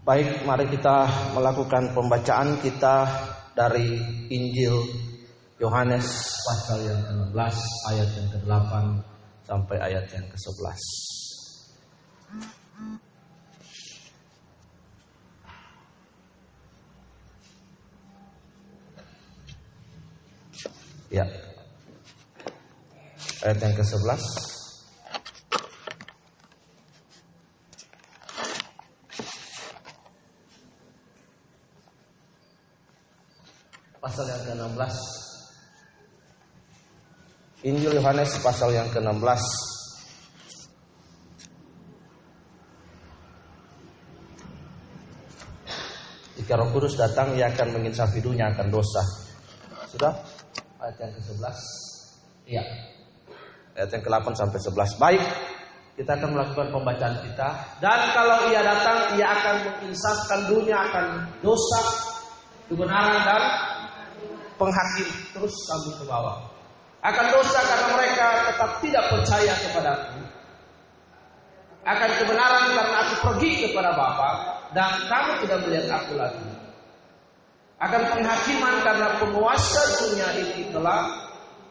Baik, mari kita melakukan pembacaan kita dari Injil Yohanes pasal yang ke-16 ayat yang ke-8 sampai ayat yang ke-11. Ya. Ayat yang ke-11 pasal yang ke-16 Injil Yohanes pasal yang ke-16 Jika Roh Kudus datang ia akan menginsafi dunia akan dosa. Sudah? Ayat yang ke-11. Iya. Ayat yang ke-8 sampai 11. Baik. Kita akan melakukan pembacaan kita dan kalau ia datang ia akan menginsafkan dunia akan dosa, kebenaran dan penghakim terus sambung ke bawah. Akan dosa karena mereka tetap tidak percaya kepadaku. Akan kebenaran karena aku pergi kepada Bapa dan kamu tidak melihat aku lagi. Akan penghakiman karena penguasa dunia ini telah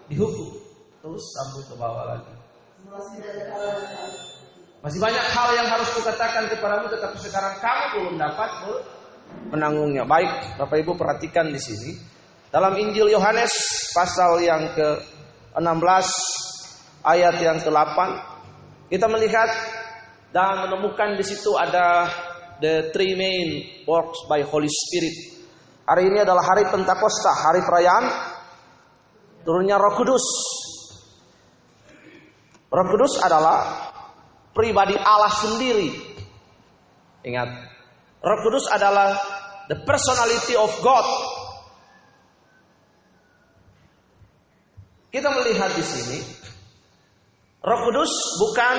dihukum. Terus sambung ke bawah lagi. Masih banyak hal yang harus kukatakan kepadamu tetapi sekarang kamu belum dapat menanggungnya. Baik, Bapak Ibu perhatikan di sini. Dalam Injil Yohanes pasal yang ke-16 ayat yang ke-8 kita melihat dan menemukan di situ ada the three main works by Holy Spirit. Hari ini adalah hari Pentakosta, hari perayaan turunnya Roh Kudus. Roh Kudus adalah pribadi Allah sendiri. Ingat, Roh Kudus adalah the personality of God. Kita melihat di sini Roh Kudus bukan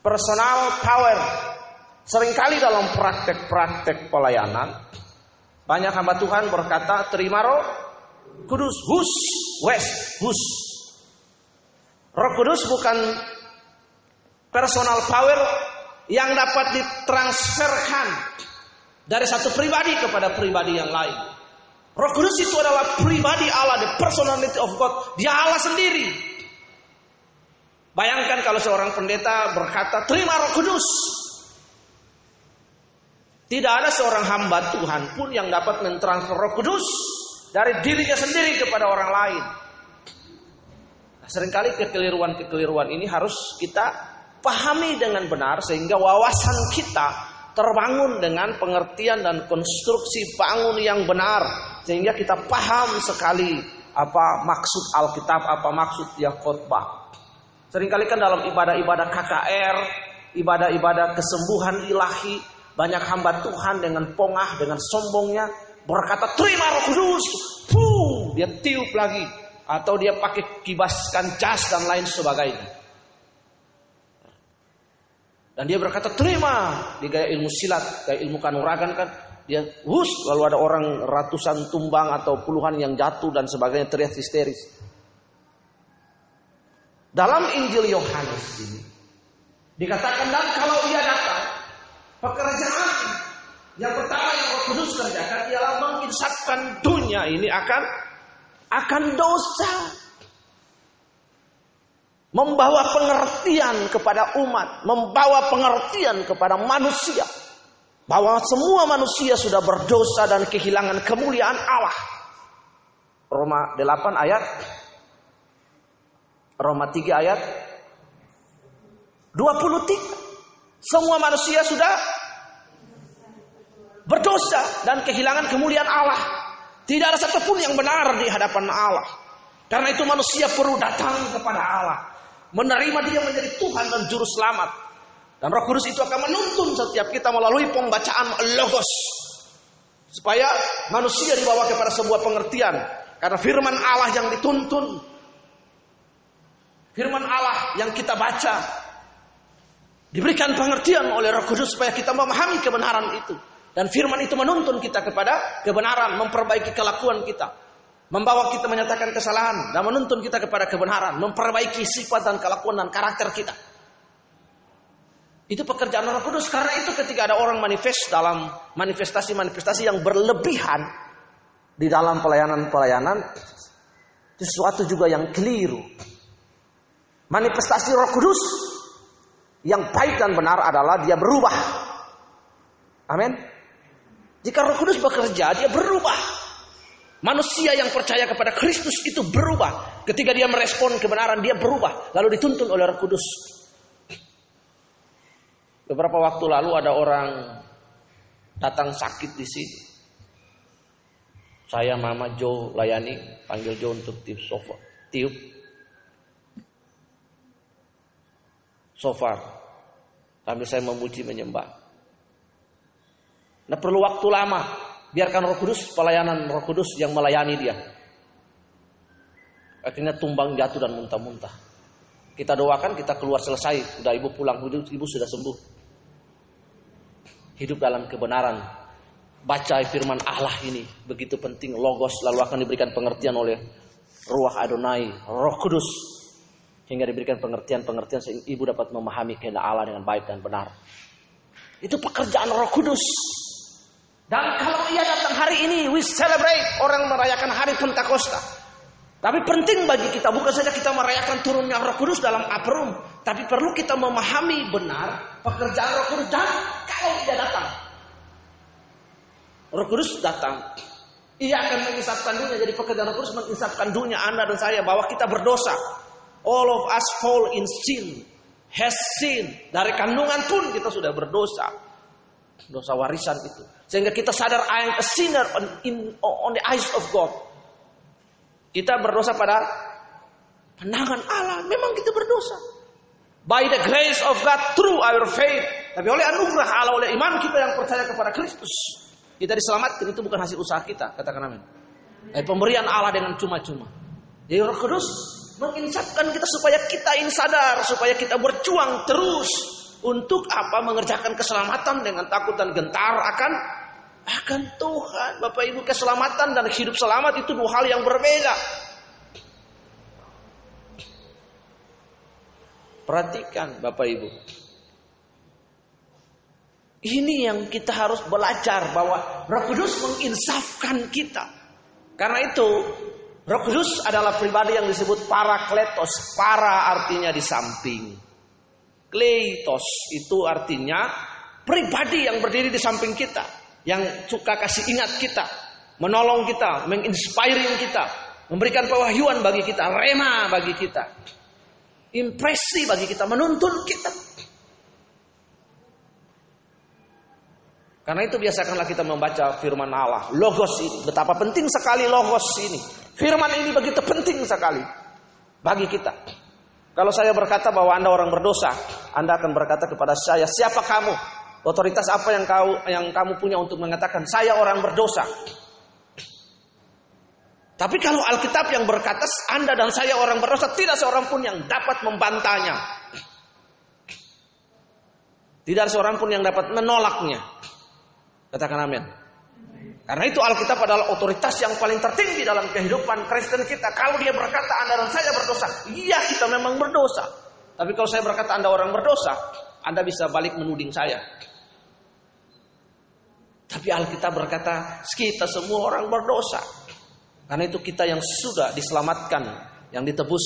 personal power. Seringkali dalam praktek-praktek pelayanan banyak hamba Tuhan berkata terima Roh Kudus, hus, west, hus. Roh Kudus bukan personal power yang dapat ditransferkan dari satu pribadi kepada pribadi yang lain. Roh Kudus itu adalah pribadi Allah, the personality of God. Dia Allah sendiri. Bayangkan kalau seorang pendeta berkata, terima roh kudus. Tidak ada seorang hamba Tuhan pun yang dapat mentransfer roh kudus dari dirinya sendiri kepada orang lain. Nah, sering kali kekeliruan-kekeliruan ini harus kita pahami dengan benar sehingga wawasan kita terbangun dengan pengertian dan konstruksi bangun yang benar sehingga kita paham sekali apa maksud Alkitab, apa maksud dia khotbah. Seringkali kan dalam ibadah-ibadah KKR, ibadah-ibadah kesembuhan ilahi, banyak hamba Tuhan dengan pongah, dengan sombongnya berkata terima Roh Kudus, Puh, dia tiup lagi atau dia pakai kibaskan jas dan lain sebagainya. Dan dia berkata terima di gaya ilmu silat, gaya ilmu kanuragan kan. Dia wus lalu ada orang ratusan tumbang atau puluhan yang jatuh dan sebagainya teriak histeris. Dalam Injil Yohanes ini dikatakan dan kalau ia datang pekerjaan yang pertama yang Roh Kudus kerjakan ialah menginsafkan dunia ini akan akan dosa membawa pengertian kepada umat, membawa pengertian kepada manusia bahwa semua manusia sudah berdosa dan kehilangan kemuliaan Allah. Roma 8 ayat Roma 3 ayat 23. Semua manusia sudah berdosa dan kehilangan kemuliaan Allah. Tidak ada satupun yang benar di hadapan Allah. Karena itu manusia perlu datang kepada Allah menerima dia menjadi Tuhan dan juru selamat. Dan Roh Kudus itu akan menuntun setiap kita melalui pembacaan logos. Supaya manusia dibawa kepada sebuah pengertian. Karena firman Allah yang dituntun. Firman Allah yang kita baca. Diberikan pengertian oleh Roh Kudus supaya kita memahami kebenaran itu. Dan firman itu menuntun kita kepada kebenaran, memperbaiki kelakuan kita membawa kita menyatakan kesalahan dan menuntun kita kepada kebenaran, memperbaiki sifat dan kelakuan dan karakter kita. Itu pekerjaan Roh Kudus karena itu ketika ada orang manifest dalam manifestasi-manifestasi yang berlebihan di dalam pelayanan-pelayanan itu sesuatu juga yang keliru. Manifestasi Roh Kudus yang baik dan benar adalah dia berubah. Amin. Jika Roh Kudus bekerja, dia berubah. Manusia yang percaya kepada Kristus itu berubah. Ketika dia merespon kebenaran, dia berubah. Lalu dituntun oleh Roh Kudus Beberapa waktu lalu ada orang datang sakit di sini. Saya Mama Jo layani, panggil Jo untuk tiup sofa, tiup. Sofa. Sambil saya memuji menyembah. Nah perlu waktu lama. Biarkan roh kudus, pelayanan roh kudus yang melayani dia. Akhirnya tumbang jatuh dan muntah-muntah. Kita doakan, kita keluar selesai. Udah ibu pulang, ibu sudah sembuh hidup dalam kebenaran. Baca firman Allah ini begitu penting. Logos lalu akan diberikan pengertian oleh Ruah Adonai, Roh Kudus. Hingga diberikan pengertian-pengertian sehingga ibu dapat memahami kehendak Allah dengan baik dan benar. Itu pekerjaan Roh Kudus. Dan kalau ia datang hari ini, we celebrate orang merayakan hari Pentakosta. Tapi penting bagi kita bukan saja kita merayakan turunnya Roh Kudus dalam aprum, tapi perlu kita memahami benar pekerjaan Roh Kudus dan kalau dia datang. Roh Kudus datang. Ia akan mengisapkan dunia. Jadi pekerjaan Roh Kudus mengisapkan dunia Anda dan saya bahwa kita berdosa. All of us fall in sin. Has sin. Dari kandungan pun kita sudah berdosa. Dosa warisan itu. Sehingga kita sadar I am a sinner on, in, on the eyes of God. Kita berdosa pada pandangan Allah. Memang kita berdosa. By the grace of God through our faith. Tapi oleh anugerah Allah, oleh iman kita yang percaya kepada Kristus. Kita diselamatkan itu bukan hasil usaha kita. Katakan amin. Eh, pemberian Allah dengan cuma-cuma. Jadi roh kudus menginsapkan kita supaya kita ini sadar. Supaya kita berjuang terus. Untuk apa? Mengerjakan keselamatan dengan takut dan gentar akan akan Tuhan. Bapak Ibu keselamatan dan hidup selamat itu dua hal yang berbeda. Perhatikan Bapak Ibu. Ini yang kita harus belajar bahwa Roh Kudus menginsafkan kita. Karena itu Roh Kudus adalah pribadi yang disebut parakletos. Para artinya di samping. Kleitos itu artinya pribadi yang berdiri di samping kita yang suka kasih ingat kita, menolong kita, menginspiring kita, memberikan pewahyuan bagi kita, rema bagi kita, impresi bagi kita, menuntun kita. Karena itu biasakanlah kita membaca firman Allah, logos ini. Betapa penting sekali logos ini. Firman ini begitu penting sekali bagi kita. Kalau saya berkata bahwa Anda orang berdosa, Anda akan berkata kepada saya, siapa kamu? Otoritas apa yang kau yang kamu punya untuk mengatakan saya orang berdosa? Tapi kalau Alkitab yang berkata Anda dan saya orang berdosa, tidak seorang pun yang dapat membantahnya. Tidak seorang pun yang dapat menolaknya. Katakan amin. Karena itu Alkitab adalah otoritas yang paling tertinggi dalam kehidupan Kristen kita. Kalau dia berkata Anda dan saya berdosa, iya kita memang berdosa. Tapi kalau saya berkata Anda orang berdosa, Anda bisa balik menuding saya. Tapi Alkitab berkata, kita semua orang berdosa. Karena itu kita yang sudah diselamatkan, yang ditebus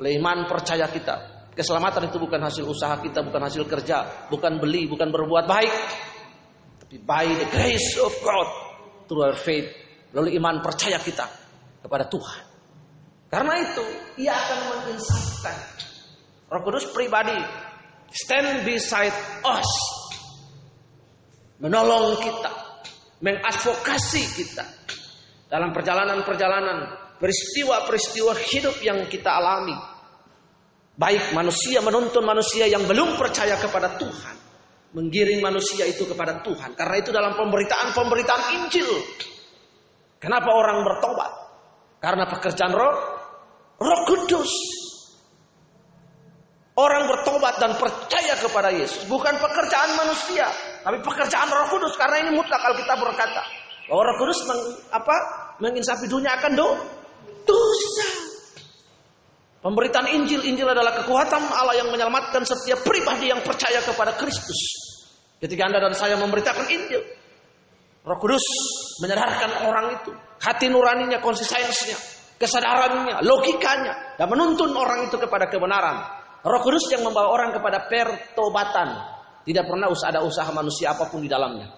oleh iman percaya kita. Keselamatan itu bukan hasil usaha kita, bukan hasil kerja, bukan beli, bukan berbuat baik. Tapi by the grace of God, through our faith, lalu iman percaya kita kepada Tuhan. Karena itu, ia akan menginsafkan. Roh Kudus pribadi stand beside us menolong kita, mengadvokasi kita dalam perjalanan-perjalanan, peristiwa-peristiwa hidup yang kita alami. Baik manusia menuntun manusia yang belum percaya kepada Tuhan, menggiring manusia itu kepada Tuhan. Karena itu dalam pemberitaan-pemberitaan Injil, kenapa orang bertobat? Karena pekerjaan Roh, Roh Kudus Orang bertobat dan percaya kepada Yesus bukan pekerjaan manusia, tapi pekerjaan Roh Kudus karena ini mutlak Alkitab berkata bahwa Roh Kudus meng, apa? menginsafi dunia akan do, dosa. Pemberitaan Injil, Injil adalah kekuatan Allah yang menyelamatkan setiap pribadi yang percaya kepada Kristus. Ketika Anda dan saya memberitakan Injil, Roh Kudus menyadarkan orang itu, hati nuraninya, konsistensinya, kesadarannya, logikanya, dan menuntun orang itu kepada kebenaran. Roh Kudus yang membawa orang kepada pertobatan, tidak pernah ada usaha manusia apa pun di dalamnya.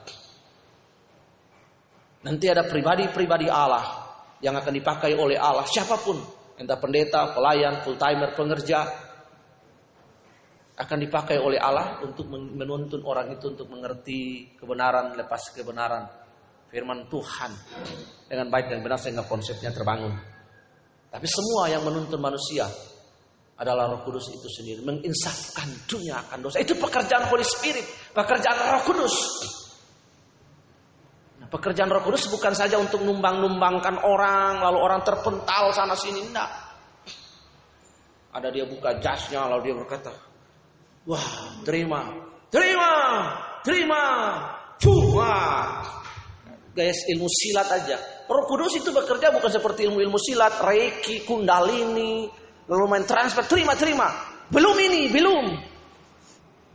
Nanti ada pribadi-pribadi Allah yang akan dipakai oleh Allah, siapa pun entah pendeta, pelayan, full timer, pengerja, akan dipakai oleh Allah untuk menuntun orang itu untuk mengerti kebenaran lepas kebenaran firman Tuhan dengan baik dan benar sehingga konsepnya terbangun. Tapi semua yang menuntun manusia adalah Roh Kudus itu sendiri menginsafkan dunia akan dosa. Itu pekerjaan Holy Spirit, pekerjaan Roh Kudus. Pekerjaan Roh Kudus bukan saja untuk numbang-numbangkan orang, lalu orang terpental sana sini, enggak. Ada dia buka jasnya, lalu dia berkata, wah terima, terima, terima, cuma. Guys, ilmu silat aja. Roh Kudus itu bekerja bukan seperti ilmu-ilmu silat, reiki, kundalini, lalu main transfer, terima, terima. Belum ini, belum.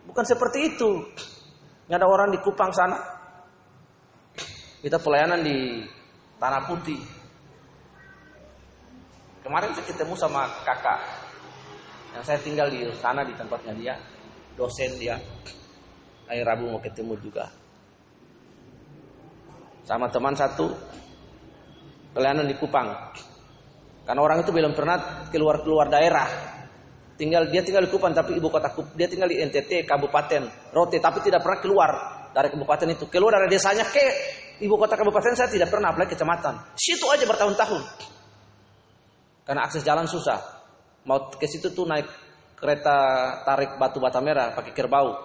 Bukan seperti itu. Nggak ada orang di Kupang sana, kita pelayanan di Tanah Putih. Kemarin saya ketemu sama kakak yang saya tinggal di sana di tempatnya dia, dosen dia. Hari Rabu mau ketemu juga. Sama teman satu pelayanan di Kupang. Karena orang itu belum pernah keluar-keluar daerah. Tinggal dia tinggal di Kupang tapi ibu kota dia tinggal di NTT Kabupaten Rote tapi tidak pernah keluar dari kabupaten itu. Keluar dari desanya ke ibu kota kabupaten saya tidak pernah apalagi kecamatan. Situ aja bertahun-tahun. Karena akses jalan susah. Mau ke situ tuh naik kereta tarik batu bata merah pakai kerbau.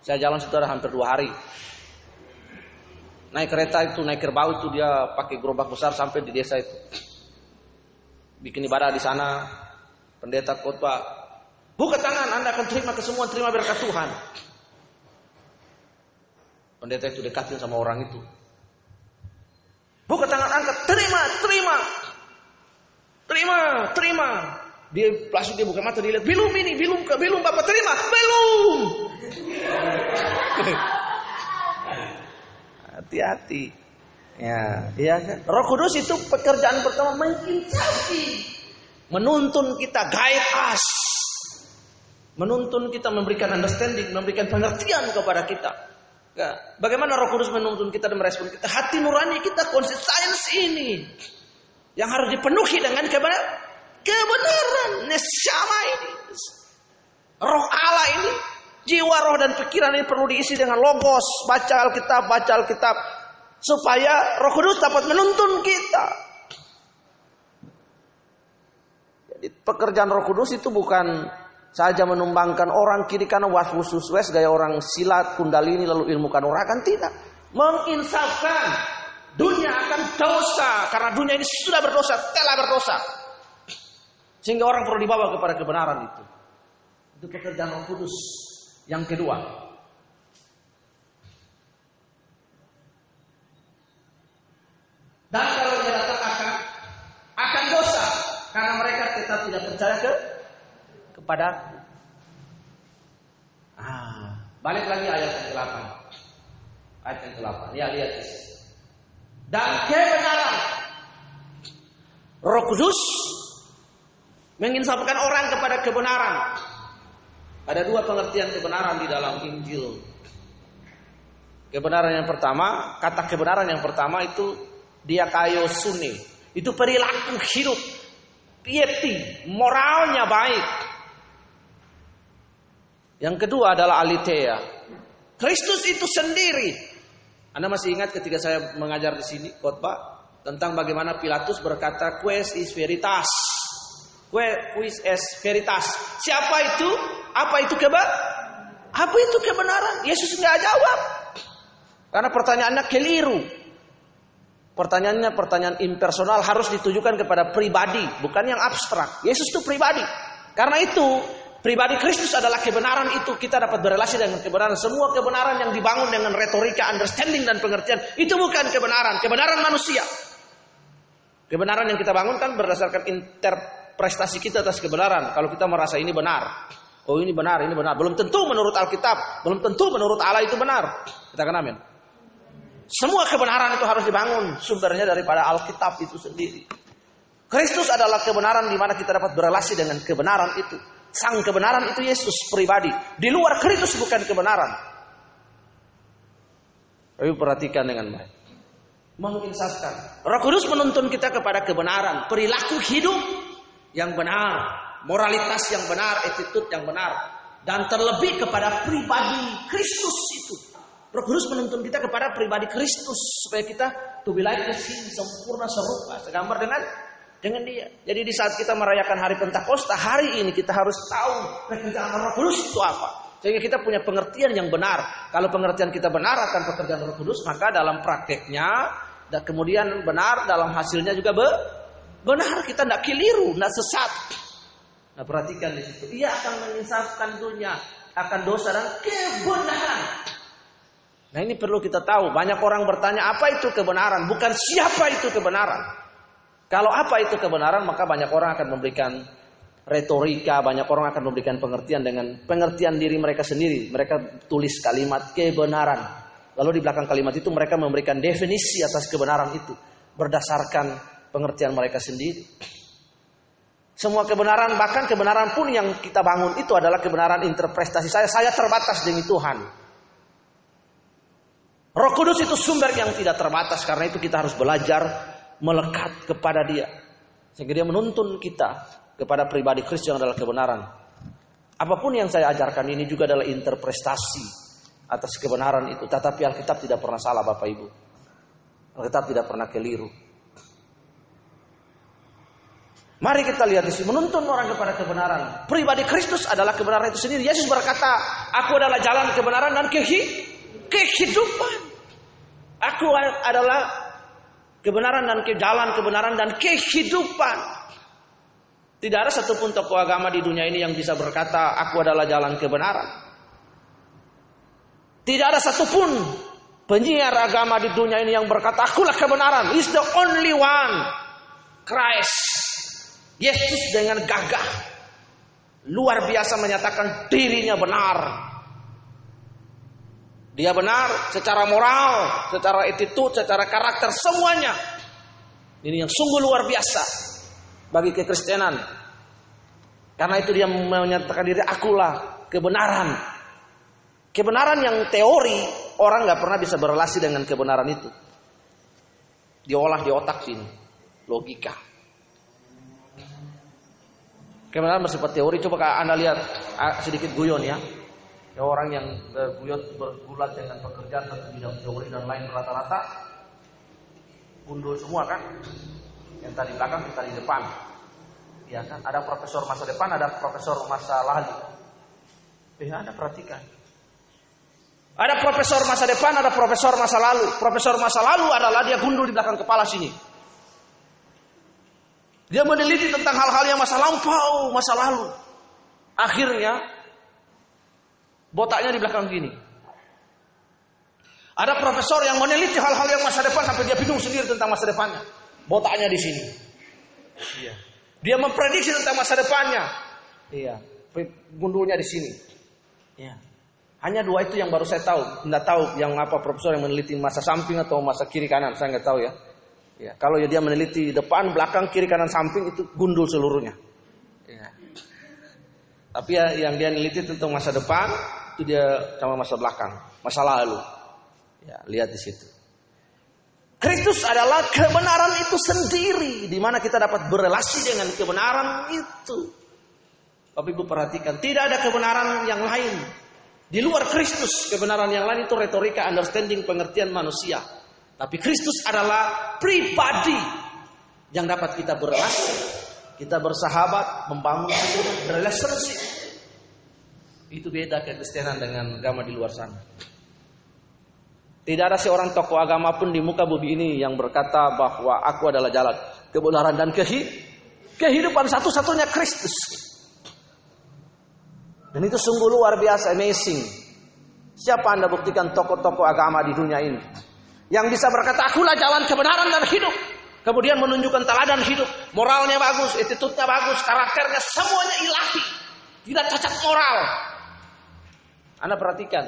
Saya jalan situ ada hampir dua hari. Naik kereta itu naik kerbau itu dia pakai gerobak besar sampai di desa itu. Bikin ibadah di sana. Pendeta khotbah. Buka tangan, Anda akan terima kesemua, terima berkat Tuhan. Pendeta itu dekatin sama orang itu. Buka tangan angkat, terima, terima. Terima, terima. Dia langsung dia buka mata dia lihat, belum ini, belum belum Bapak terima, belum. Hati-hati. Ya, ya? Roh Kudus itu pekerjaan pertama menginsafi, menuntun kita, guide us. Menuntun kita memberikan understanding, memberikan pengertian kepada kita. Ya, bagaimana Roh Kudus menuntun kita dan merespon kita? Hati nurani kita konsisten ini yang harus dipenuhi dengan kebenaran. Kebenaran, nesama ini. Roh Allah ini, jiwa, roh dan pikiran ini perlu diisi dengan logos, baca Alkitab, baca Alkitab supaya Roh Kudus dapat menuntun kita. Jadi pekerjaan Roh Kudus itu bukan saja menumbangkan orang kiri kanan was khusus wes gaya orang silat kundalini lalu ilmu kanuragan tidak. Menginsafkan dunia akan dosa karena dunia ini sudah berdosa telah berdosa. Sehingga orang perlu dibawa kepada kebenaran itu. Itu pekerjaan Roh Kudus. Yang kedua dan kalau dia datang akan akan dosa karena mereka tetap tidak percaya ke kepada ah, balik lagi ayat yang ke-8. Ayat yang ke-8. Ya, lihat di. Dan kebenaran Roh Kudus menginsafkan orang kepada kebenaran. Ada dua pengertian kebenaran di dalam Injil. Kebenaran yang pertama, kata kebenaran yang pertama itu dia kayo suni. Itu perilaku hidup, piety, moralnya baik. Yang kedua adalah alitea. Kristus itu sendiri. Anda masih ingat ketika saya mengajar di sini khotbah tentang bagaimana Pilatus berkata quis is veritas. Quis is veritas. Siapa itu? Apa itu keba? Apa itu kebenaran? Yesus nggak jawab. Karena pertanyaannya keliru. Pertanyaannya pertanyaan impersonal harus ditujukan kepada pribadi, bukan yang abstrak. Yesus itu pribadi. Karena itu Pribadi Kristus adalah kebenaran itu kita dapat berrelasi dengan kebenaran. Semua kebenaran yang dibangun dengan retorika, understanding dan pengertian itu bukan kebenaran, kebenaran manusia. Kebenaran yang kita bangun kan berdasarkan inter, prestasi kita atas kebenaran. Kalau kita merasa ini benar. Oh ini benar, ini benar. Belum tentu menurut Alkitab. Belum tentu menurut Allah itu benar. Katakan amin. Semua kebenaran itu harus dibangun. Sumbernya daripada Alkitab itu sendiri. Kristus adalah kebenaran di mana kita dapat berrelasi dengan kebenaran itu. Sang kebenaran itu Yesus pribadi. Di luar Kristus bukan kebenaran. Ayo perhatikan dengan baik. Menginsafkan. Roh Kudus menuntun kita kepada kebenaran. Perilaku hidup yang benar. Moralitas yang benar. Attitude yang benar. Dan terlebih kepada pribadi Kristus itu. Roh Kudus menuntun kita kepada pribadi Kristus. Supaya kita to be like sempurna serupa. Segambar dengan dengan dia. Jadi di saat kita merayakan hari Pentakosta, hari ini kita harus tahu pekerjaan Roh Kudus itu apa. Sehingga kita punya pengertian yang benar. Kalau pengertian kita benar akan pekerjaan Roh Kudus, maka dalam prakteknya dan kemudian benar dalam hasilnya juga be, benar kita tidak keliru, tidak sesat. Nah perhatikan di situ. Ia akan menyisakan dunia akan dosa dan kebenaran. Nah ini perlu kita tahu. Banyak orang bertanya apa itu kebenaran, bukan siapa itu kebenaran. Kalau apa itu kebenaran, maka banyak orang akan memberikan retorika, banyak orang akan memberikan pengertian dengan pengertian diri mereka sendiri. Mereka tulis kalimat kebenaran. Lalu di belakang kalimat itu mereka memberikan definisi atas kebenaran itu berdasarkan pengertian mereka sendiri. Semua kebenaran, bahkan kebenaran pun yang kita bangun itu adalah kebenaran interpretasi saya. Saya terbatas demi Tuhan. Roh Kudus itu sumber yang tidak terbatas, karena itu kita harus belajar melekat kepada dia. Sehingga dia menuntun kita kepada pribadi Kristus yang adalah kebenaran. Apa pun yang saya ajarkan ini juga adalah interpretasi atas kebenaran itu. Tetapi Alkitab tidak pernah salah Bapak Ibu. Alkitab tidak pernah keliru. Mari kita lihat di sini menuntun orang kepada kebenaran. Pribadi Kristus adalah kebenaran itu sendiri. Yesus berkata, "Aku adalah jalan kebenaran dan kehidupan." Aku adalah kebenaran dan ke jalan kebenaran dan kehidupan. Tidak ada satupun tokoh agama di dunia ini yang bisa berkata, aku adalah jalan kebenaran. Tidak ada satupun penyiar agama di dunia ini yang berkata, akulah kebenaran. Is the only one. Christ. Yesus dengan gagah. Luar biasa menyatakan dirinya benar. Dia benar secara moral, secara attitude, secara karakter, semuanya. Ini yang sungguh luar biasa bagi kekristenan. Karena itu dia menyatakan diri akulah kebenaran. Kebenaran yang teori orang nggak pernah bisa berrelasi dengan kebenaran itu. Diolah di otak sini, logika. Kebenaran bersifat teori. Coba anda lihat ah, sedikit guyon ya ya orang yang bergulat bergulat dengan pekerjaan satu bidang teori dan lain rata-rata gundul semua kan? Yang tadi belakang kita di depan. Ya kan? Ada profesor masa depan ada profesor masa lalu. Ya anda perhatikan. Ada profesor masa depan ada profesor masa lalu. Profesor masa lalu adalah dia gundul di belakang kepala sini. Dia meneliti tentang hal-hal yang masa lampau masa lalu. Akhirnya Botaknya di belakang gini. Ada profesor yang meneliti hal-hal yang masa depan sampai dia bingung sendiri tentang masa depannya. Botaknya di sini. Iya. Dia memprediksi tentang masa depannya. Iya. Gundulnya di sini. Iya. Hanya dua itu yang baru saya tahu. Tidak tahu yang apa profesor yang meneliti masa samping atau masa kiri kanan. Saya nggak tahu ya. Ya, kalau dia meneliti depan, belakang, kiri, kanan, samping itu gundul seluruhnya. Ya. Tapi ya, yang dia meneliti tentang masa depan, itu dia sama masa belakang, masa lalu. Ya, lihat di situ. Kristus adalah kebenaran itu sendiri di mana kita dapat berelasi dengan kebenaran itu. Bapak Ibu perhatikan, tidak ada kebenaran yang lain. Di luar Kristus, kebenaran yang lain itu retorika, understanding, pengertian manusia. Tapi Kristus adalah pribadi yang dapat kita berelasi, kita bersahabat, membangun relationship itu beda kekristenan dengan agama di luar sana. Tidak ada seorang tokoh agama pun di muka bumi ini yang berkata bahwa aku adalah jalan kebenaran dan kehidupan satu-satunya Kristus. Dan itu sungguh luar biasa, amazing. Siapa anda buktikan tokoh-tokoh agama di dunia ini? Yang bisa berkata, akulah jalan kebenaran dan hidup. Kemudian menunjukkan teladan hidup, moralnya bagus, attitude-nya bagus, karakternya semuanya ilahi. Tidak cacat moral. Anda perhatikan,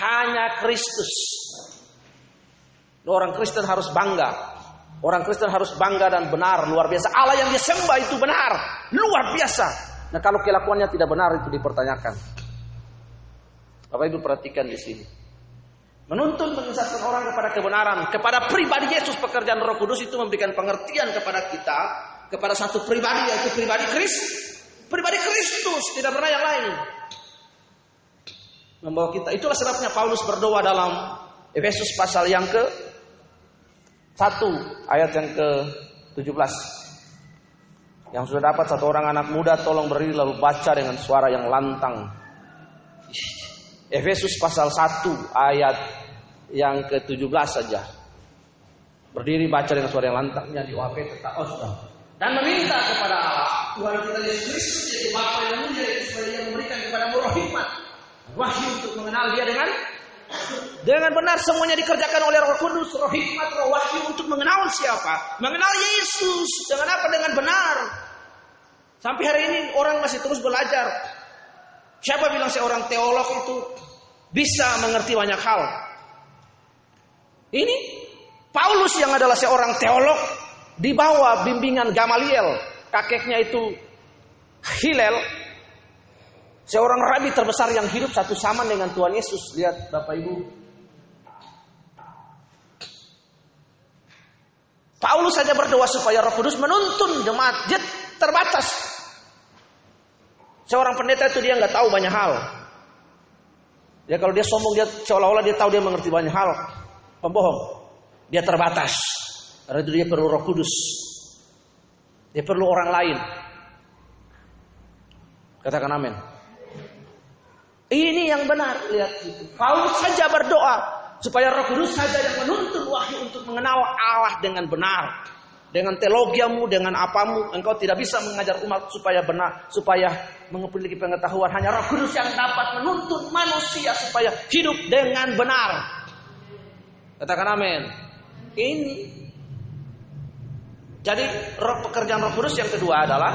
hanya Kristus. Orang Kristen harus bangga. Orang Kristen harus bangga dan benar, luar biasa. Allah yang dia sembah itu benar, luar biasa. Nah kalau kelakuannya tidak benar itu dipertanyakan. Bapak Ibu perhatikan di sini. Menuntun menyesatkan orang kepada kebenaran, kepada pribadi Yesus pekerjaan Roh Kudus itu memberikan pengertian kepada kita, kepada satu pribadi yaitu pribadi Kristus. Pribadi Kristus, tidak pernah yang lain. Membawa kita. Itulah sebabnya Paulus berdoa dalam Efesus pasal yang ke satu ayat yang ke 17. Yang sudah dapat satu orang anak muda tolong berdiri lalu baca dengan suara yang lantang. Efesus pasal 1 ayat yang ke-17 saja. Berdiri baca dengan suara yang lantang di UAP tetap osdam. Dan meminta kepada Allah, Tuhan kita Yesus Kristus yaitu Bapa yang mulia itu supaya memberikan kepada roh hikmat. Wahyu untuk mengenal dia dengan dengan benar semuanya dikerjakan oleh Roh Kudus, Roh Hikmat, Roh Wahyu untuk mengenal siapa? Mengenal Yesus. Dengan apa? Dengan benar. Sampai hari ini orang masih terus belajar. Siapa bilang seorang teolog itu bisa mengerti banyak hal? Ini Paulus yang adalah seorang teolog di bawah bimbingan Gamaliel, kakeknya itu Hilel, seorang rabi terbesar yang hidup satu sama dengan Tuhan Yesus. Lihat Bapak Ibu. Paulus saja berdoa supaya Roh Kudus menuntun jemaat jet terbatas. Seorang pendeta itu dia nggak tahu banyak hal. Ya kalau dia sombong dia seolah-olah dia tahu dia mengerti banyak hal pembohong. Dia terbatas. Karena itu dia perlu roh kudus. Dia perlu orang lain. Katakan amin. Ini yang benar. Lihat itu. Paulus saja berdoa. Supaya roh kudus saja yang menuntun wahyu untuk mengenal Allah dengan benar. Dengan teologiamu, dengan apamu, engkau tidak bisa mengajar umat supaya benar, supaya memiliki pengetahuan. Hanya roh kudus yang dapat menuntun manusia supaya hidup dengan benar. Katakan amin. Ini. Jadi roh pekerjaan Roh Kudus yang kedua adalah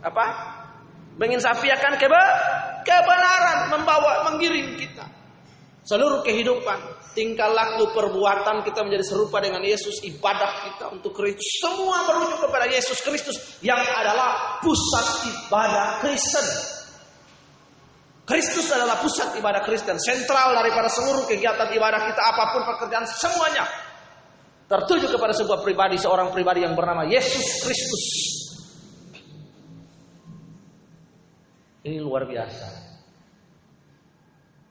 apa? Menginsafiakan keba kebenaran, membawa, menggiring kita. Seluruh kehidupan, tingkah laku, perbuatan kita menjadi serupa dengan Yesus, ibadah kita untuk Kristus. Semua merujuk kepada Yesus Kristus yang adalah pusat ibadah Kristen. Kristus adalah pusat ibadah Kristen, sentral daripada seluruh kegiatan ibadah kita, apa pun pekerjaan, semuanya tertuju kepada sebuah pribadi, seorang pribadi yang bernama Yesus Kristus. Ini luar biasa.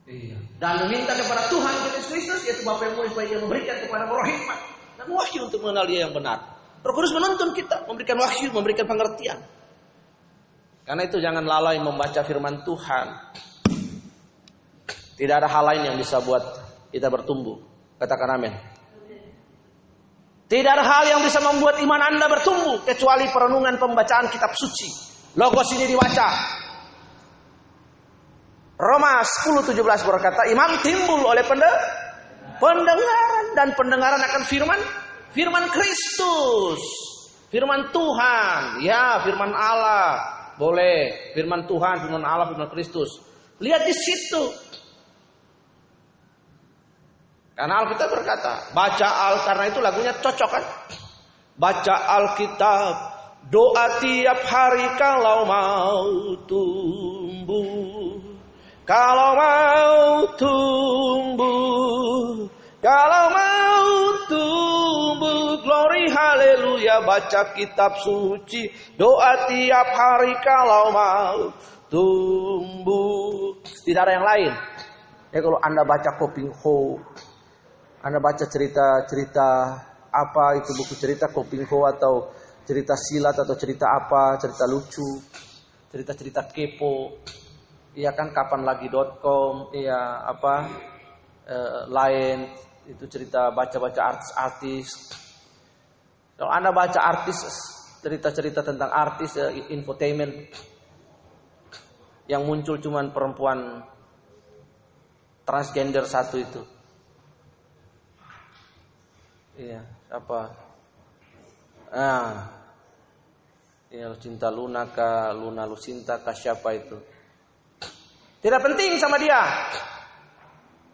Iya. Dan meminta kepada Tuhan Yesus Kristus, yaitu Bapa yang mulia, dia memberikan kepada roh hikmat dan wahyu untuk mengenal dia yang benar. Roh Kudus menuntun kita, memberikan wahyu, memberikan pengertian. Karena itu jangan lalai membaca firman Tuhan. Tidak ada hal lain yang bisa buat kita bertumbuh. Katakan amin. Tidak ada hal yang bisa membuat iman Anda bertumbuh kecuali perenungan pembacaan kitab suci. Logos ini dibaca. Roma 10:17 berkata, imam timbul oleh pendengaran dan pendengaran akan firman firman Kristus. Firman Tuhan, ya firman Allah. Boleh. Firman Tuhan, firman Allah, firman Kristus. Lihat di situ. Karena Alkitab berkata, baca Al karena itu lagunya cocok kan? Baca Alkitab, doa tiap hari kalau mau tumbuh. Kalau mau tumbuh, kalau mau tumbuh, glory haleluya, baca kitab suci, doa tiap hari kalau mau tumbuh. Tidak ada yang lain. Ya kalau Anda baca Koping Ho, Anda baca cerita-cerita apa itu buku cerita Koping Ho atau cerita silat atau cerita apa, cerita lucu, cerita-cerita kepo, iya kan kapan lagi.com, iya apa, eh, lain, itu cerita baca-baca artis-artis. Kalau Anda baca artis, cerita-cerita tentang artis, ya, infotainment, yang muncul cuman perempuan transgender satu itu. Iya, apa? Ah. Ya cinta Luna ka Luna Lucinta ka siapa itu? Tidak penting sama dia.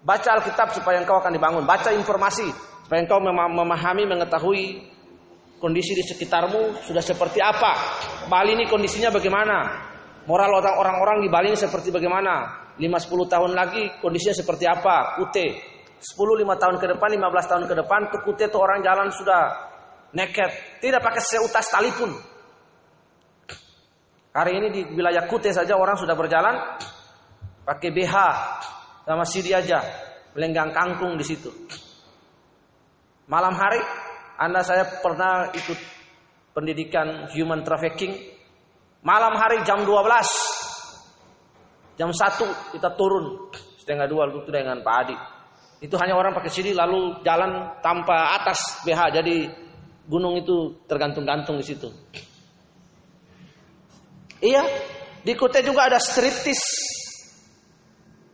Baca Alkitab supaya engkau akan dibangun. Baca informasi supaya engkau memahami, mengetahui kondisi di sekitarmu sudah seperti apa. Bali ini kondisinya bagaimana? Moral orang-orang di Bali ini seperti bagaimana? 5-10 tahun lagi kondisinya seperti apa? Kute. 10-5 tahun ke depan, 15 tahun ke depan, ke Kute itu orang jalan sudah neket. Tidak pakai seutas talipun. Hari ini di wilayah Kute saja orang sudah berjalan pakai BH sama CD aja, melenggang kangkung di situ. Malam hari, Anda saya pernah ikut pendidikan human trafficking. Malam hari jam 12 Jam satu kita turun setengah dua itu dengan Pak Adi. Itu hanya orang pakai sini lalu jalan tanpa atas BH. Jadi gunung itu tergantung-gantung di situ. Iya, di Kute juga ada striptis.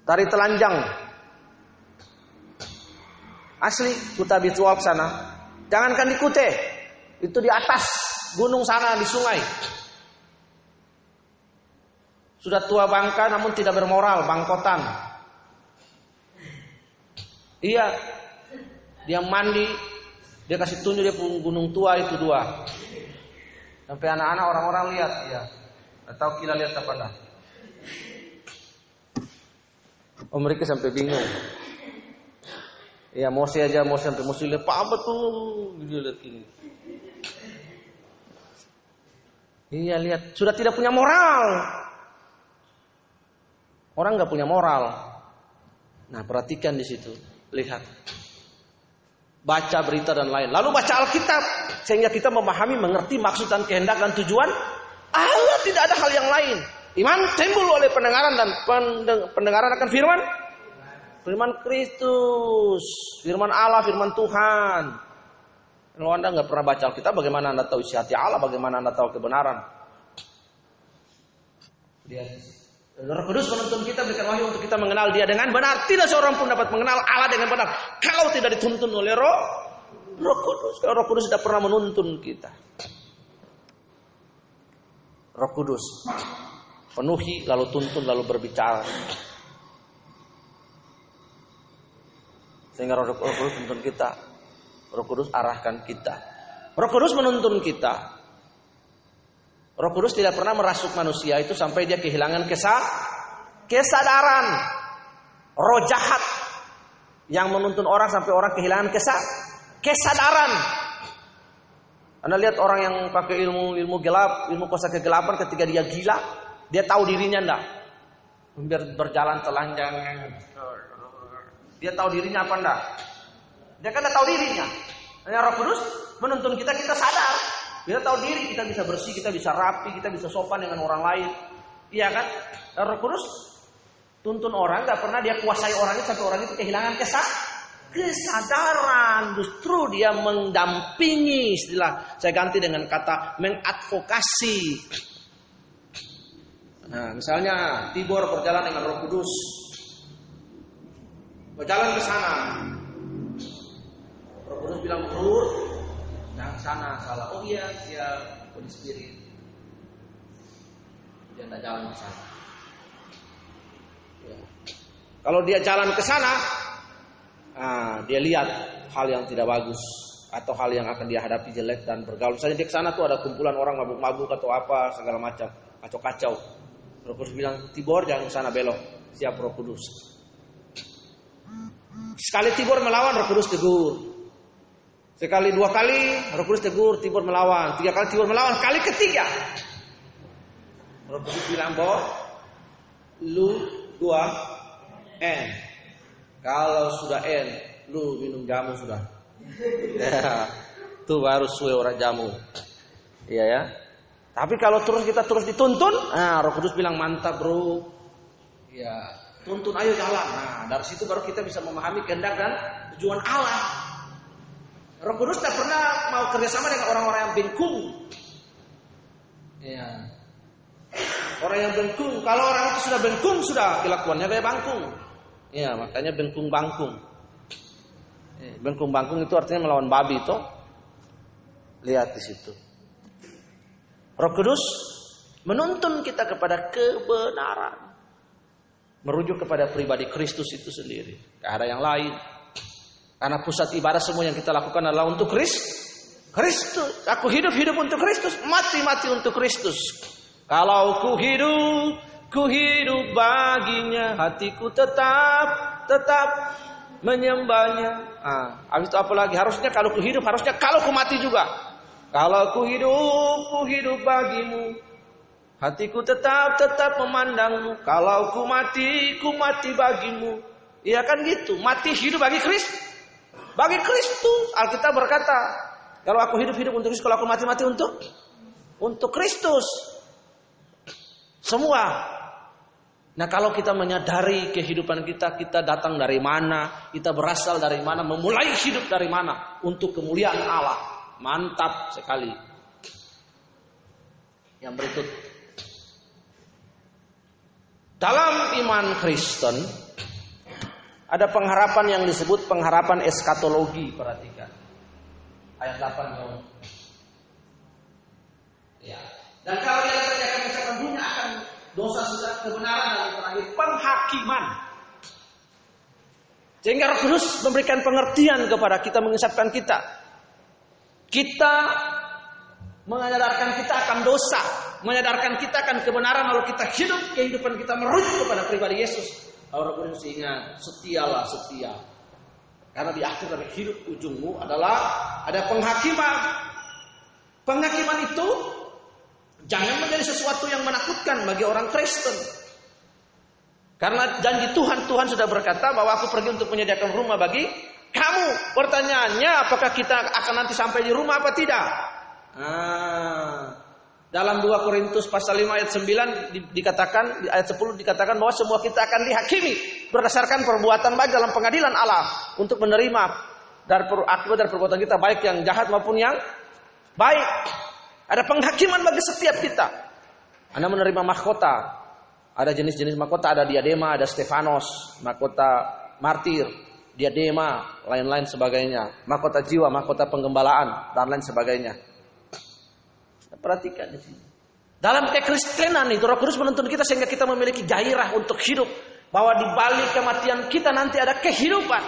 Tari telanjang. Asli, Kuta Bitual sana. Jangankan di Kute, itu di atas gunung sana di sungai. Sudah tua bangka namun tidak bermoral, bangkotan. Iya, dia mandi, dia kasih tunjuk dia gunung tua itu dua. Sampai anak-anak orang-orang lihat, ya. Atau kita lihat apa dah? Oh mereka sampai bingung. Ya mau aja mau sampai musuh lihat apa tuh dia lihat ini. Iya lihat sudah tidak punya moral. Orang nggak punya moral. Nah, perhatikan di situ. Lihat. Baca berita dan lain. Lalu baca Alkitab sehingga kita memahami, mengerti maksud dan kehendak dan tujuan Allah tidak ada hal yang lain. Iman timbul oleh pendengaran dan pendengaran akan firman firman Kristus, firman Allah, firman Tuhan. Kalau Anda nggak pernah baca Alkitab, bagaimana Anda tahu isi hati Allah, bagaimana Anda tahu kebenaran? Lihat Roh Kudus menuntun kita berikan wahyu untuk kita mengenal Dia dengan benar. Tidak seorang pun dapat mengenal Allah dengan benar kalau tidak dituntun oleh Roh Roh Kudus. Kalau Roh Kudus tidak pernah menuntun kita. Roh Kudus penuhi lalu tuntun lalu berbicara. Sehingga Roh Kudus menuntun kita. Roh Kudus arahkan kita. Roh Kudus menuntun kita. Roh Kudus tidak pernah merasuk manusia itu sampai dia kehilangan kesa kesadaran. Roh jahat yang menuntun orang sampai orang kehilangan kesa kesadaran. Anda lihat orang yang pakai ilmu ilmu gelap, ilmu kuasa kegelapan ketika dia gila, dia tahu dirinya enggak? Biar berjalan telanjang. Dia tahu dirinya apa enggak? Dia kan tahu dirinya. Hanya Roh Kudus menuntun kita kita sadar kita tahu diri kita bisa bersih, kita bisa rapi, kita bisa sopan dengan orang lain. Iya kan? Roh Kudus tuntun orang nggak pernah dia kuasai orang itu sampai orang itu kehilangan kesak kesadaran justru dia mendampingi istilah saya ganti dengan kata mengadvokasi nah misalnya Tibor berjalan dengan Roh Kudus berjalan ke sana Roh Kudus bilang Bro Nah, sana salah. Oh iya, dia Holy Spirit. Dia tidak jalan ke sana. Ya. Kalau dia jalan ke sana, ah, dia lihat hal yang tidak bagus atau hal yang akan dia hadapi jelek dan bergaul. Misalnya dia ke sana tuh ada kumpulan orang mabuk-mabuk atau apa segala macam, kacau-kacau. Roh Kudus bilang, Tibor jangan sana belok. Siap Roh Kudus. Sekali Tibor melawan, Roh Kudus tegur. Sekali dua kali Roh Kudus tegur Tibur melawan, tiga kali Tibur melawan, kali ketiga Roh Kudus bilang bahwa lu dua N. Kalau sudah N, lu minum jamu sudah. Itu baru suwe orang jamu. Iya ya. Tapi kalau terus kita terus dituntun, nah Roh Kudus bilang mantap bro. Ya, tuntun ayo jalan. Nah, dari situ baru kita bisa memahami kehendak dan tujuan Allah. Roh Kudus tidak pernah mau kerjasama dengan orang-orang yang bengkung. Ya. Orang yang bengkung, kalau orang itu sudah bengkung sudah kelakuannya kayak bangkung. Ya, makanya bengkung bangkung. Ya, bengkung bangkung itu artinya melawan babi itu. Lihat di situ. Roh Kudus menuntun kita kepada kebenaran. Merujuk kepada pribadi Kristus itu sendiri. Tidak ada yang lain. Karena pusat ibadah semua yang kita lakukan adalah untuk Kristus. Kristus. Aku hidup-hidup untuk Kristus. Mati-mati untuk Kristus. Kalau ku hidup, ku hidup baginya. Hatiku tetap, tetap menyembahnya. Ah, habis itu apa lagi? Harusnya kalau ku hidup, harusnya kalau ku mati juga. Kalau ku hidup, ku hidup bagimu. Hatiku tetap tetap memandangmu. Kalau ku mati, ku mati bagimu. Iya kan gitu. Mati hidup bagi Kristus. Bagi Kristus. Alkitab berkata, kalau aku hidup hidup untuk Kristus, kalau aku mati mati untuk untuk Kristus. Semua. Nah kalau kita menyadari kehidupan kita, kita datang dari mana, kita berasal dari mana, memulai hidup dari mana untuk kemuliaan Allah. Mantap sekali. Yang berikut dalam iman Kristen ada pengharapan yang disebut pengharapan eskatologi, perhatikan. Ayat 8 dong. Ya. Dan kalau yang terjadi akan dunia akan dosa sudah kebenaran dan terakhir penghakiman. Sehingga Roh Kudus memberikan pengertian kepada kita, mengisapkan kita. Kita menyadarkan kita akan dosa, menyadarkan kita akan kebenaran lalu kita hidup kehidupan kita merujuk kepada pribadi Yesus. Kalau Kudus ingat, setialah setia. Karena di akhir dari hidup ujungmu adalah ada penghakiman. Penghakiman itu jangan menjadi sesuatu yang menakutkan bagi orang Kristen. Karena janji Tuhan, Tuhan sudah berkata bahwa aku pergi untuk menyediakan rumah bagi kamu. Pertanyaannya apakah kita akan nanti sampai di rumah apa tidak? Ah, dalam 2 Korintus pasal 5 ayat 9 di, dikatakan di ayat 10 dikatakan bahwa semua kita akan dihakimi berdasarkan perbuatan baik dalam pengadilan Allah untuk menerima dari akibat dari perbuatan kita baik yang jahat maupun yang baik. Ada penghakiman bagi setiap kita. Anda menerima mahkota. Ada jenis-jenis mahkota, ada diadema, ada Stefanos, mahkota martir, diadema, lain-lain sebagainya. Mahkota jiwa, mahkota penggembalaan, dan lain sebagainya. Perhatikan di sini. Dalam kekristenan itu Roh Kudus menuntun kita sehingga kita memiliki gairah untuk hidup. Bahwa di balik kematian kita nanti ada kehidupan.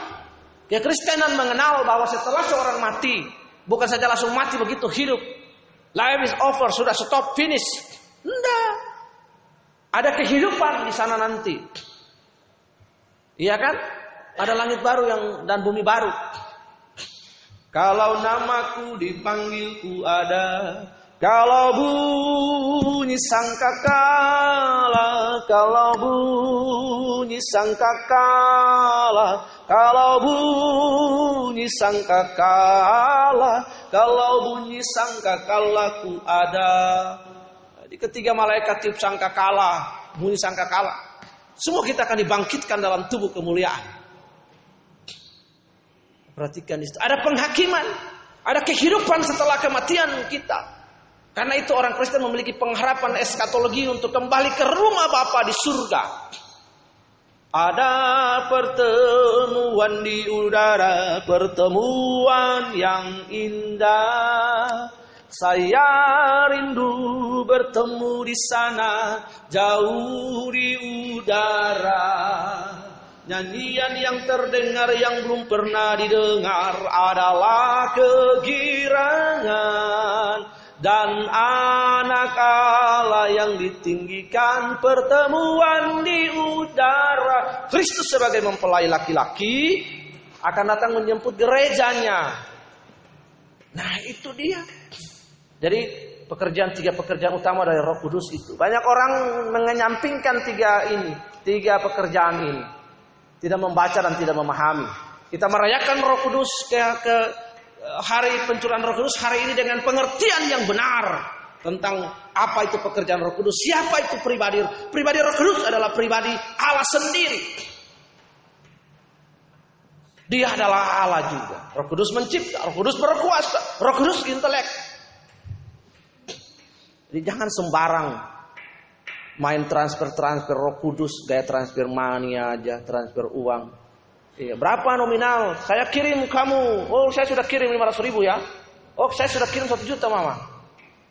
Kekristenan mengenal bahwa setelah seorang mati, bukan saja langsung mati begitu hidup. Life is over, sudah stop, finish. Tidak. Ada kehidupan di sana nanti. Iya kan? Ada langit baru yang dan bumi baru. Kalau namaku dipanggilku ada kalau bunyi sangkakala, kalau bunyi sangkakala, kalau bunyi sangkakala, kalau bunyi sangkakala ku ada. Di ketiga malaikat tiup sangkakala, bunyi sangkakala. Semua kita akan dibangkitkan dalam tubuh kemuliaan. Perhatikan di situ. Ada penghakiman, ada kehidupan setelah kematian kita. Karena itu orang Kristen memiliki pengharapan eskatologi untuk kembali ke rumah Bapa di surga. Ada pertemuan di udara, pertemuan yang indah. Saya rindu bertemu di sana, jauh di udara. Nyanyian yang terdengar yang belum pernah didengar adalah kegirangan dan anak Allah yang ditinggikan pertemuan di udara. Kristus sebagai mempelai laki-laki akan datang menjemput gerejanya. Nah itu dia. Jadi pekerjaan tiga pekerjaan utama dari Roh Kudus itu. Banyak orang mengenyampingkan tiga ini, tiga pekerjaan ini. Tidak membaca dan tidak memahami. Kita merayakan Roh Kudus ke, ke hari pencurahan Roh Kudus hari ini dengan pengertian yang benar tentang apa itu pekerjaan Roh Kudus, siapa itu pribadi. Pribadi Roh Kudus adalah pribadi Allah sendiri. Dia adalah Allah juga. Roh Kudus mencipta, Roh Kudus berkuasa, Roh Kudus intelek. Jadi jangan sembarang main transfer-transfer Roh Kudus, gaya transfer mania aja, transfer uang. Iya, berapa nominal? Saya kirim kamu. Oh, saya sudah kirim 500 ribu ya. Oh saya sudah kirim satu juta mama.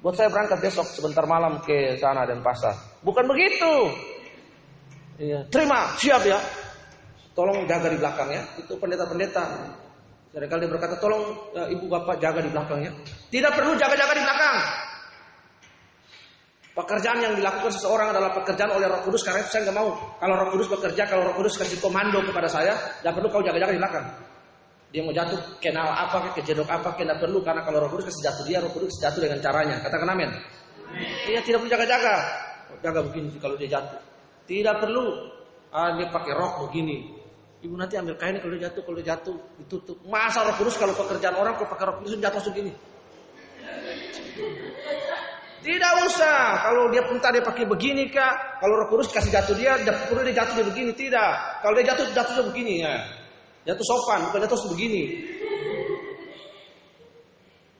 Buat saya berangkat besok sebentar malam ke sana dan pasar. Bukan begitu. Iya. Terima, siap ya. Tolong jaga di belakangnya. Itu pendeta-pendeta. Seringkali dia berkata, tolong ya, ibu bapak jaga di belakangnya. Tidak perlu jaga-jaga di belakang. Pekerjaan yang dilakukan seseorang adalah pekerjaan oleh Roh Kudus karena itu saya nggak mau. Kalau Roh Kudus bekerja, kalau Roh Kudus kasih komando kepada saya, tidak perlu kau jaga-jaga di belakang. Dia mau jatuh kenal apa, kejedok apa, kena perlu karena kalau Roh Kudus kasih jatuh dia, Roh Kudus jatuh dengan caranya. Katakan amin. Iya tidak perlu jaga-jaga. Jaga begini kalau dia jatuh. Tidak perlu. Ah, dia pakai rok begini. Ibu nanti ambil kain kalau dia jatuh, kalau dia jatuh ditutup. Masa Roh Kudus kalau pekerjaan orang kau pakai Roh Kudus jatuh langsung gini. Tidak usah. Kalau dia minta dia pakai begini kak. Kalau roh kudus kasih jatuh dia, perlu dia jatuh dia begini. Tidak. Kalau dia jatuh, jatuh dia begini ya. Jatuh sopan, bukan jatuh sebegini.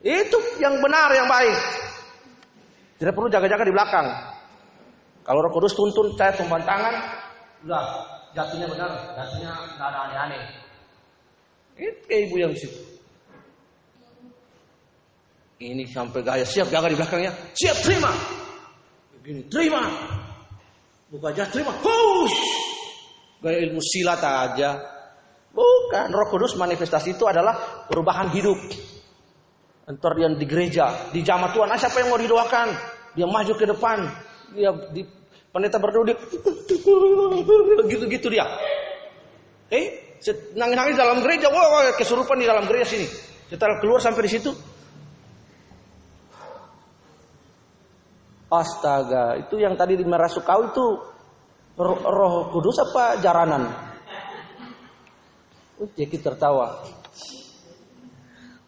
Itu yang benar, yang baik. Tidak perlu jaga-jaga di belakang. Kalau roh kudus tuntun saya tumpuan tangan, udah jatuhnya benar, jatuhnya tidak ada aneh-aneh. Itu ibu yang situ. Ini sampai gaya siap jaga di belakangnya. Siap terima. Begini terima. Buka aja terima. Hush. Gaya ilmu silat aja. Bukan. Roh Kudus manifestasi itu adalah perubahan hidup. Entar dia di gereja, di jamaah Tuhan, ah, siapa yang mau didoakan? Dia maju ke depan. Dia di pendeta berdoa gitu-gitu dia. Eh, nangis-nangis dalam gereja, wah, kesurupan di dalam gereja sini. Setelah keluar sampai di situ, Astaga, itu yang tadi di merah sukau itu roh, roh kudus apa jaranan? Uh, Jeki tertawa.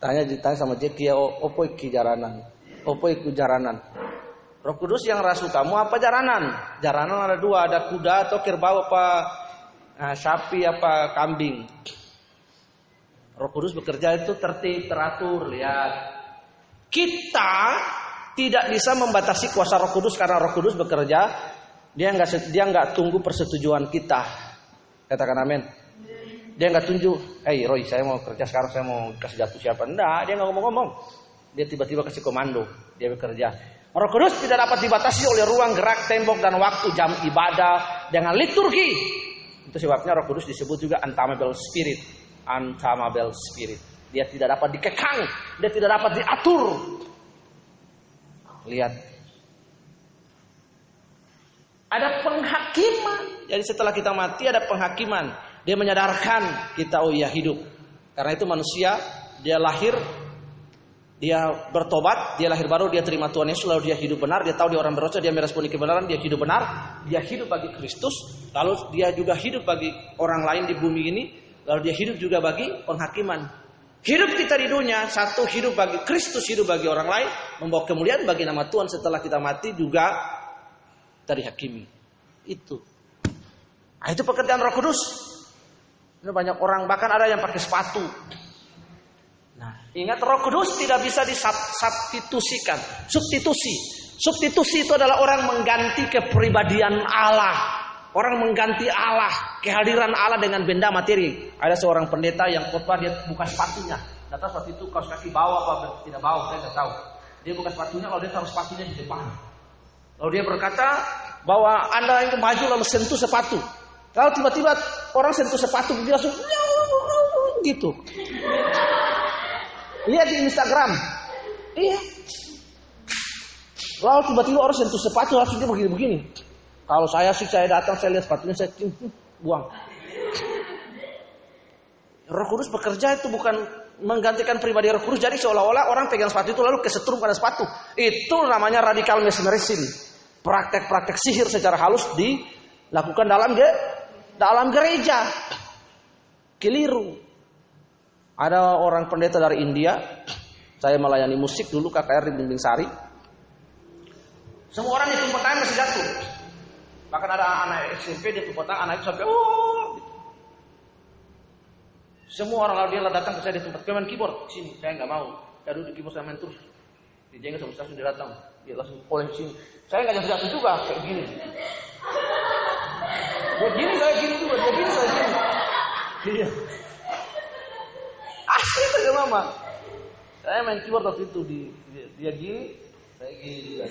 Tanya ditanya sama Jeki ya, opo iki jaranan? Opo iku jaranan? Roh kudus yang rasu kamu apa jaranan? Jaranan ada dua, ada kuda atau kerbau apa nah, sapi apa kambing. Roh kudus bekerja itu tertib, teratur, lihat. Kita tidak bisa membatasi kuasa Roh Kudus karena Roh Kudus bekerja. Dia nggak dia nggak tunggu persetujuan kita. Katakan amin. Dia nggak tunjuk eh hey, Roy saya mau kerja sekarang saya mau kasih jatuh siapa. Enggak dia nggak ngomong-ngomong. Dia tiba-tiba kasih komando dia bekerja. Roh Kudus tidak dapat dibatasi oleh ruang gerak tembok dan waktu jam ibadah dengan liturgi. Itu sebabnya Roh Kudus disebut juga untamable spirit. Untamable spirit. Dia tidak dapat dikekang. Dia tidak dapat diatur Lihat. Ada penghakiman. Jadi setelah kita mati ada penghakiman. Dia menyadarkan kita oh iya hidup. Karena itu manusia dia lahir dia bertobat, dia lahir baru, dia terima Tuhan Yesus, lalu dia hidup benar, dia tahu dia orang berdosa, dia meresponi kebenaran, dia hidup benar, dia hidup bagi Kristus, lalu dia juga hidup bagi orang lain di bumi ini, lalu dia hidup juga bagi penghakiman. Hidup kita di dunia, satu hidup bagi Kristus, hidup bagi orang lain, membawa kemuliaan bagi nama Tuhan setelah kita mati juga dari hakimi. Itu. Nah, itu pekerjaan Roh Kudus. Ini banyak orang bahkan ada yang pakai sepatu. Nah, ingat Roh Kudus tidak bisa disubstitusikan. Substitusi. Substitusi itu adalah orang mengganti kepribadian Allah. Orang mengganti Allah, kehadiran Allah dengan benda materi. Ada seorang pendeta yang khotbah dia buka sepatunya. Tahu sepatu itu kaos kaki bawah apa tidak bawah, saya tidak tahu. Dia buka sepatunya, kalau dia taruh sepatunya di depan. Lalu dia berkata bahwa anda yang maju lalu sentuh sepatu. Kalau tiba-tiba orang sentuh sepatu dia langsung gitu. Lihat di Instagram. Iya. Lalu tiba-tiba orang sentuh sepatu langsung dia begini-begini. Kalau saya sih saya datang saya lihat sepatunya saya buang. Roh Kudus bekerja itu bukan menggantikan pribadi Roh Kudus. Jadi seolah-olah orang pegang sepatu itu lalu kesetrum pada sepatu. Itu namanya radikal mesmerism. Praktek-praktek sihir secara halus dilakukan dalam ge dalam gereja. Keliru. Ada orang pendeta dari India. Saya melayani musik dulu KKR di Bimbing Sari. Semua orang itu pertanyaan masih jatuh. Bahkan ada anak SMP di tempat anak itu sampai oh. Semua orang lalu dia datang ke saya di tempat kemen keyboard. Sini saya nggak mau. Saya duduk di keyboard saya main terus. Dijengkel sama langsung dia datang. Dia langsung oleh sini. Saya nggak jatuh jatuh juga kayak gini. Dia gini saya gini juga. Dia gini saya gini. Iya. Asli saja mama. Saya main keyboard waktu itu di dia gini, saya gini juga.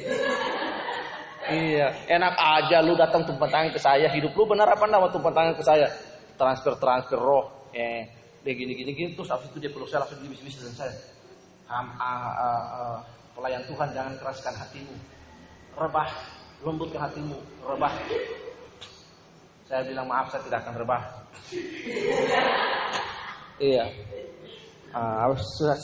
Iya, enak aja lu datang tumpang tangan ke saya. Hidup lu benar apa enggak tumpang tangan ke saya? Transfer transfer roh. Eh, dia gini gini gini terus habis itu dia peluk saya langsung dibis-bis dengan saya. Ham, ah, ah, ah, pelayan Tuhan jangan keraskan hatimu. Rebah, lembutkan hatimu, rebah. Saya bilang maaf saya tidak akan rebah. iya. Ah,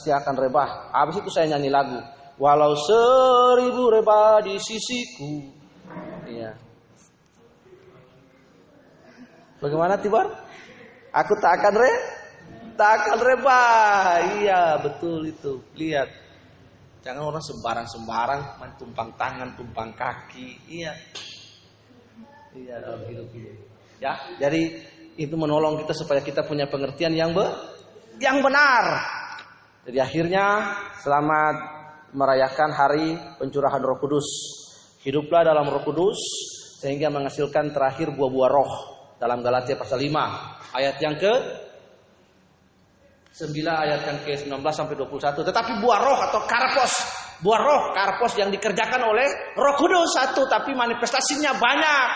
saya akan rebah. Habis itu saya nyanyi lagu. Walau seribu rebah di sisiku. Iya. Bagaimana Tibar? Aku tak akan re, tak akan rebah. Iya betul itu. Lihat, jangan orang sembarang-sembarang main tumpang tangan, tumpang kaki. Iya, iya dalam hidup ini. Ya, jadi itu menolong kita supaya kita punya pengertian yang be, yang benar. Jadi akhirnya selamat merayakan hari pencurahan Roh Kudus. Hiduplah dalam Roh Kudus sehingga menghasilkan terakhir buah-buah roh dalam Galatia pasal 5 ayat yang ke 9 ayat yang ke 19 sampai 21. Tetapi buah roh atau karpos, buah roh karpos yang dikerjakan oleh Roh Kudus satu tapi manifestasinya banyak.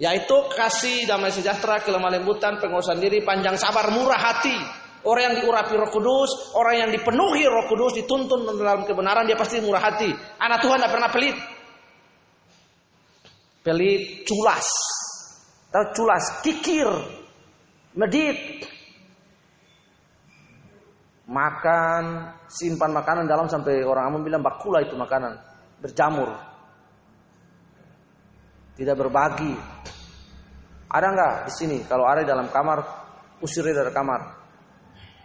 Yaitu kasih, damai sejahtera, kelemah lembutan, penguasaan diri, panjang sabar, murah hati, Orang yang diurapi Roh Kudus, orang yang dipenuhi Roh Kudus, dituntun dalam kebenaran, dia pasti murah hati. Anak Tuhan tidak pernah pelit. Pelit, culas. Tahu culas, kikir, medit. Makan, simpan makanan dalam sampai orang amun bilang bakula itu makanan. Berjamur. Tidak berbagi. Ada nggak di sini? Kalau ada di dalam kamar, usir dari kamar.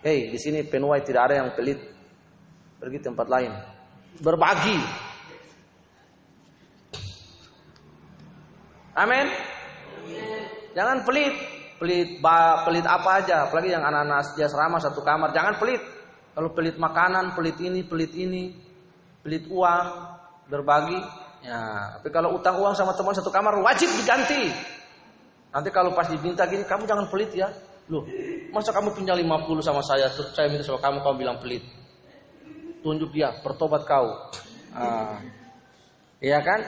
Hei, di sini penuai tidak ada yang pelit. Pergi tempat lain. Berbagi. Amin. Jangan pelit. Pelit ba, pelit apa aja, apalagi yang anak-anak dia serama satu kamar. Jangan pelit. Kalau pelit makanan, pelit ini, pelit ini, pelit uang, berbagi. Ya, tapi kalau utang uang sama teman satu kamar wajib diganti. Nanti kalau pas diminta gini, kamu jangan pelit ya. Loh, masa kamu pinjam 50 sama saya, terus saya minta sama kamu, kamu bilang pelit. Tunjuk dia, bertobat kau. Ah. Iya kan?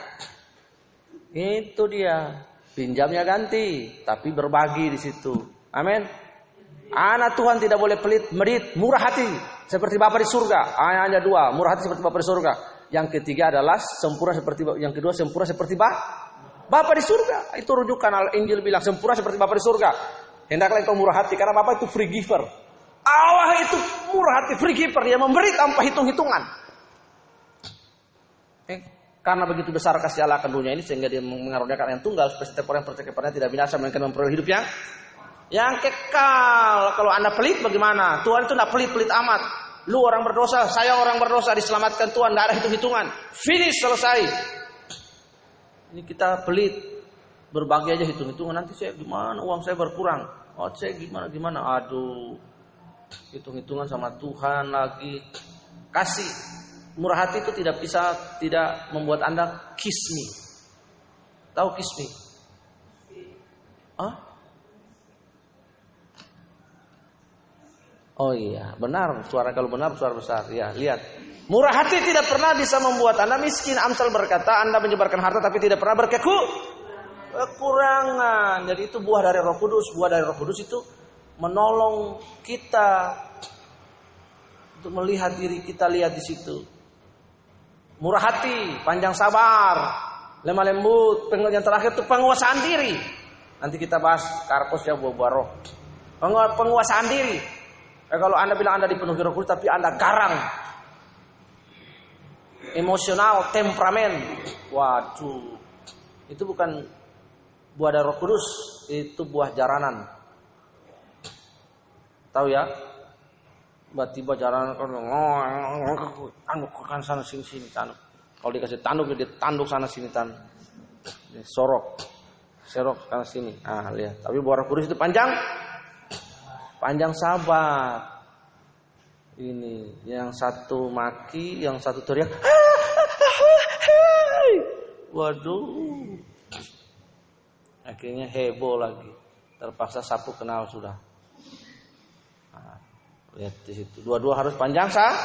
Itu dia. Pinjamnya ganti, tapi berbagi di situ. Amin. Anak Tuhan tidak boleh pelit, merit, murah hati seperti Bapak di surga. Hanya dua, murah hati seperti Bapak di surga. Yang ketiga adalah sempurna seperti yang kedua sempurna seperti Bapak. Bapak di surga. Itu rujukan Al Injil bilang sempurna seperti Bapak di surga. Hendaklah engkau murah hati karena Bapak itu free giver. Allah itu murah hati free giver, dia memberi tanpa hitung-hitungan. Eh, karena begitu besar kasih Allah akan dunia ini sehingga dia mengaruniakan yang tunggal supaya setiap orang yang percaya kepadanya tidak binasa melainkan memperoleh hidup yang yang kekal. Kalau Anda pelit bagaimana? Tuhan itu tidak pelit-pelit amat. Lu orang berdosa, saya orang berdosa diselamatkan Tuhan, tidak ada hitung-hitungan. Finish selesai. Ini kita pelit, berbagi aja hitung-hitungan nanti saya gimana uang saya berkurang oh saya gimana gimana aduh hitung-hitungan sama Tuhan lagi kasih murah hati itu tidak bisa tidak membuat anda kismi tahu kismi Hah? Oh iya, benar. Suara kalau benar, suara besar. Ya, lihat. Murah hati tidak pernah bisa membuat Anda miskin. Amsal berkata, Anda menyebarkan harta tapi tidak pernah berkeku kekurangan. Jadi itu buah dari Roh Kudus. Buah dari Roh Kudus itu menolong kita untuk melihat diri kita lihat di situ. Murah hati, panjang sabar, lemah lembut, yang terakhir itu penguasaan diri. Nanti kita bahas karpos ya buah-buah roh. Penguasaan diri. Eh, kalau Anda bilang Anda dipenuhi roh kudus tapi Anda garang. Emosional, temperamen. Waduh. Itu bukan buah dari Roh Kudus itu buah jaranan. Tahu ya? Tiba-tiba jaranan kan tanduk kan sana sini sini tanduk. Kalau dikasih tanduk dia tanduk sana sini tanduk. Sorok. Serok sana sini. Ah, lihat. Tapi buah Roh Kudus itu panjang panjang sabar. Ini yang satu maki, yang satu teriak. Waduh, Akhirnya heboh lagi. Terpaksa sapu kenal sudah. Nah, Lihat di situ. Dua-dua harus panjang sah.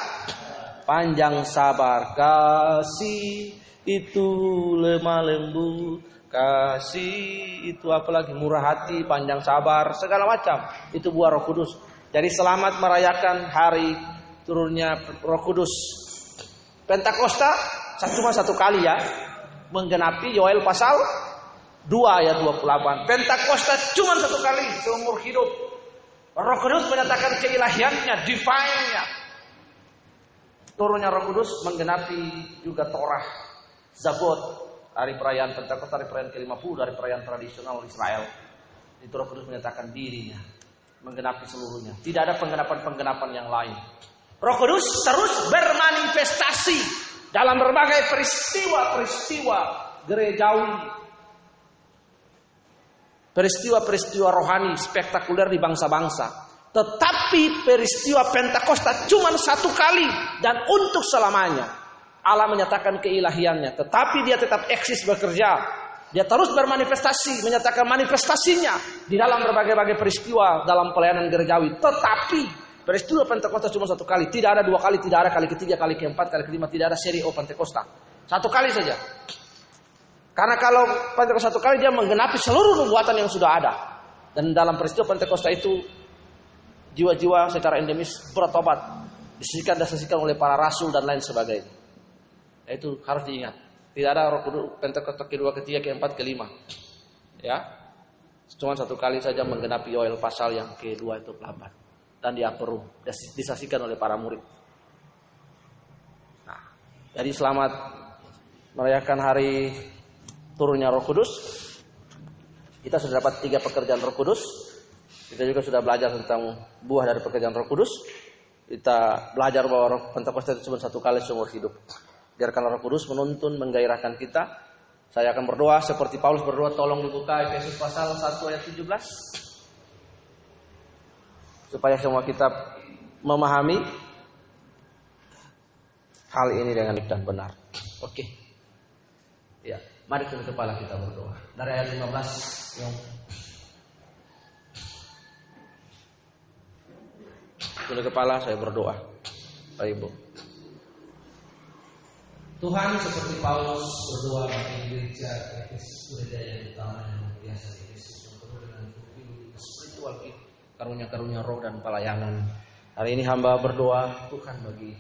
Panjang sabar kasih itu lemah lembut kasih itu apalagi murah hati panjang sabar segala macam itu buah Roh Kudus jadi selamat merayakan hari turunnya Roh Kudus Pentakosta cuma satu kali ya menggenapi Yoel pasal 2 ayat 28 Pentakosta cuma satu kali seumur hidup Roh Kudus menyatakan keilahiannya divine-nya turunnya Roh Kudus menggenapi juga Torah, Zabot, hari perayaan Pentakosta, hari perayaan ke-50 dari perayaan tradisional Israel. Itu Roh Kudus menyatakan dirinya, menggenapi seluruhnya. Tidak ada penggenapan-penggenapan yang lain. Roh Kudus terus bermanifestasi dalam berbagai peristiwa-peristiwa gerejawi. Peristiwa-peristiwa rohani spektakuler di bangsa-bangsa. Tetapi peristiwa Pentakosta cuma satu kali dan untuk selamanya. Allah menyatakan keilahiannya, tetapi dia tetap eksis bekerja. Dia terus bermanifestasi, menyatakan manifestasinya di dalam berbagai-bagai peristiwa dalam pelayanan gerejawi. Tetapi peristiwa Pentakosta cuma satu kali, tidak ada dua kali, tidak ada kali ketiga, kali keempat, kali kelima, tidak ada seri O Pentakosta. Satu kali saja. Karena kalau Pentakosta satu kali dia menggenapi seluruh nubuatan yang sudah ada. Dan dalam peristiwa Pentakosta itu jiwa-jiwa secara endemis bertobat, disisikan dan disisikan oleh para rasul dan lain sebagainya. Itu harus diingat. Tidak ada roh kudus Pentakosta kedua, ketiga, keempat, kelima. Ya, cuma satu kali saja menggenapi Yoel pasal yang kedua itu pelaban dan diaperu disaksikan oleh para murid. Nah, jadi selamat merayakan hari turunnya Roh Kudus. Kita sudah dapat tiga pekerjaan Roh Kudus. Kita juga sudah belajar tentang buah dari pekerjaan Roh Kudus. Kita belajar bahwa Roh Pentakosta itu cuma satu kali seumur hidup. Biarkan Roh Kudus menuntun, menggairahkan kita. Saya akan berdoa seperti Paulus berdoa, tolong dibuka Efesus pasal 1 ayat 17. Supaya semua kita memahami hal ini dengan dan benar. Oke. Ya, mari kita kepala kita berdoa. Dari ayat 15 yang Tunduk kepala saya berdoa. Pak Ibu. Tuhan seperti Paulus berdoa bagi gereja Efesus gereja yang utama yang biasa Efesus yang penuh dengan spiritual karunia-karunia roh dan pelayanan. Hari ini hamba berdoa Tuhan bagi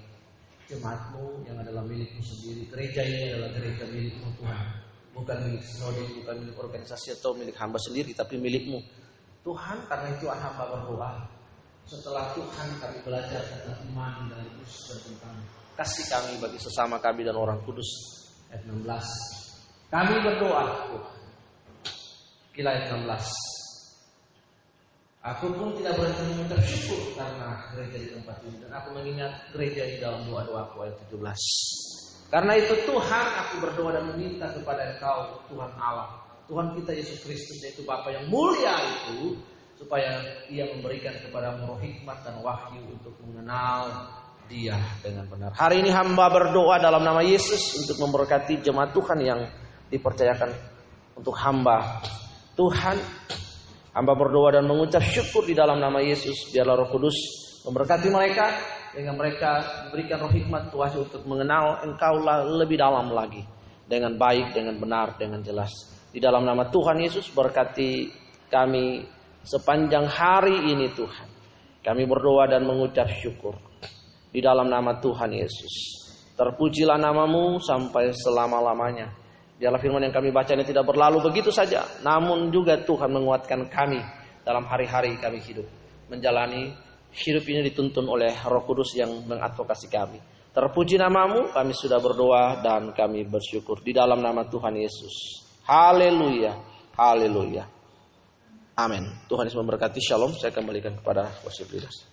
jemaatmu yang adalah milikmu sendiri. Gereja ini adalah gereja milikmu Tuhan. Bukan milik sinode, bukan milik organisasi atau milik hamba sendiri, tapi milikmu. Tuhan karena itu hamba berdoa. Setelah Tuhan kami belajar tentang iman dan kudus tentang kasih kami bagi sesama kami dan orang kudus. Ayat 16 kami berdoa kila ayat 16 Aku pun tidak berhenti mengucap syukur karena gereja di tempat ini. Dan aku mengingat gereja di dalam doa-doa aku ayat 17. Karena itu Tuhan aku berdoa dan meminta kepada Engkau Tuhan Allah, Tuhan kita Yesus Kristus yaitu Bapa yang mulia itu supaya ia memberikan kepada roh hikmat dan wahyu untuk mengenal dia dengan benar. Hari ini hamba berdoa dalam nama Yesus untuk memberkati jemaat Tuhan yang dipercayakan untuk hamba. Tuhan, hamba berdoa dan mengucap syukur di dalam nama Yesus. Biarlah roh kudus memberkati mereka. Dengan mereka diberikan roh hikmat Tuhan untuk mengenal engkau lebih dalam lagi. Dengan baik, dengan benar, dengan jelas. Di dalam nama Tuhan Yesus berkati kami sepanjang hari ini Tuhan. Kami berdoa dan mengucap syukur di dalam nama Tuhan Yesus. Terpujilah namamu sampai selama-lamanya. Dialah firman yang kami baca ini tidak berlalu begitu saja. Namun juga Tuhan menguatkan kami dalam hari-hari kami hidup. Menjalani hidup ini dituntun oleh roh kudus yang mengadvokasi kami. Terpuji namamu, kami sudah berdoa dan kami bersyukur di dalam nama Tuhan Yesus. Haleluya, haleluya. Amin. Tuhan Yesus memberkati. Shalom. Saya kembalikan kepada worship leaders.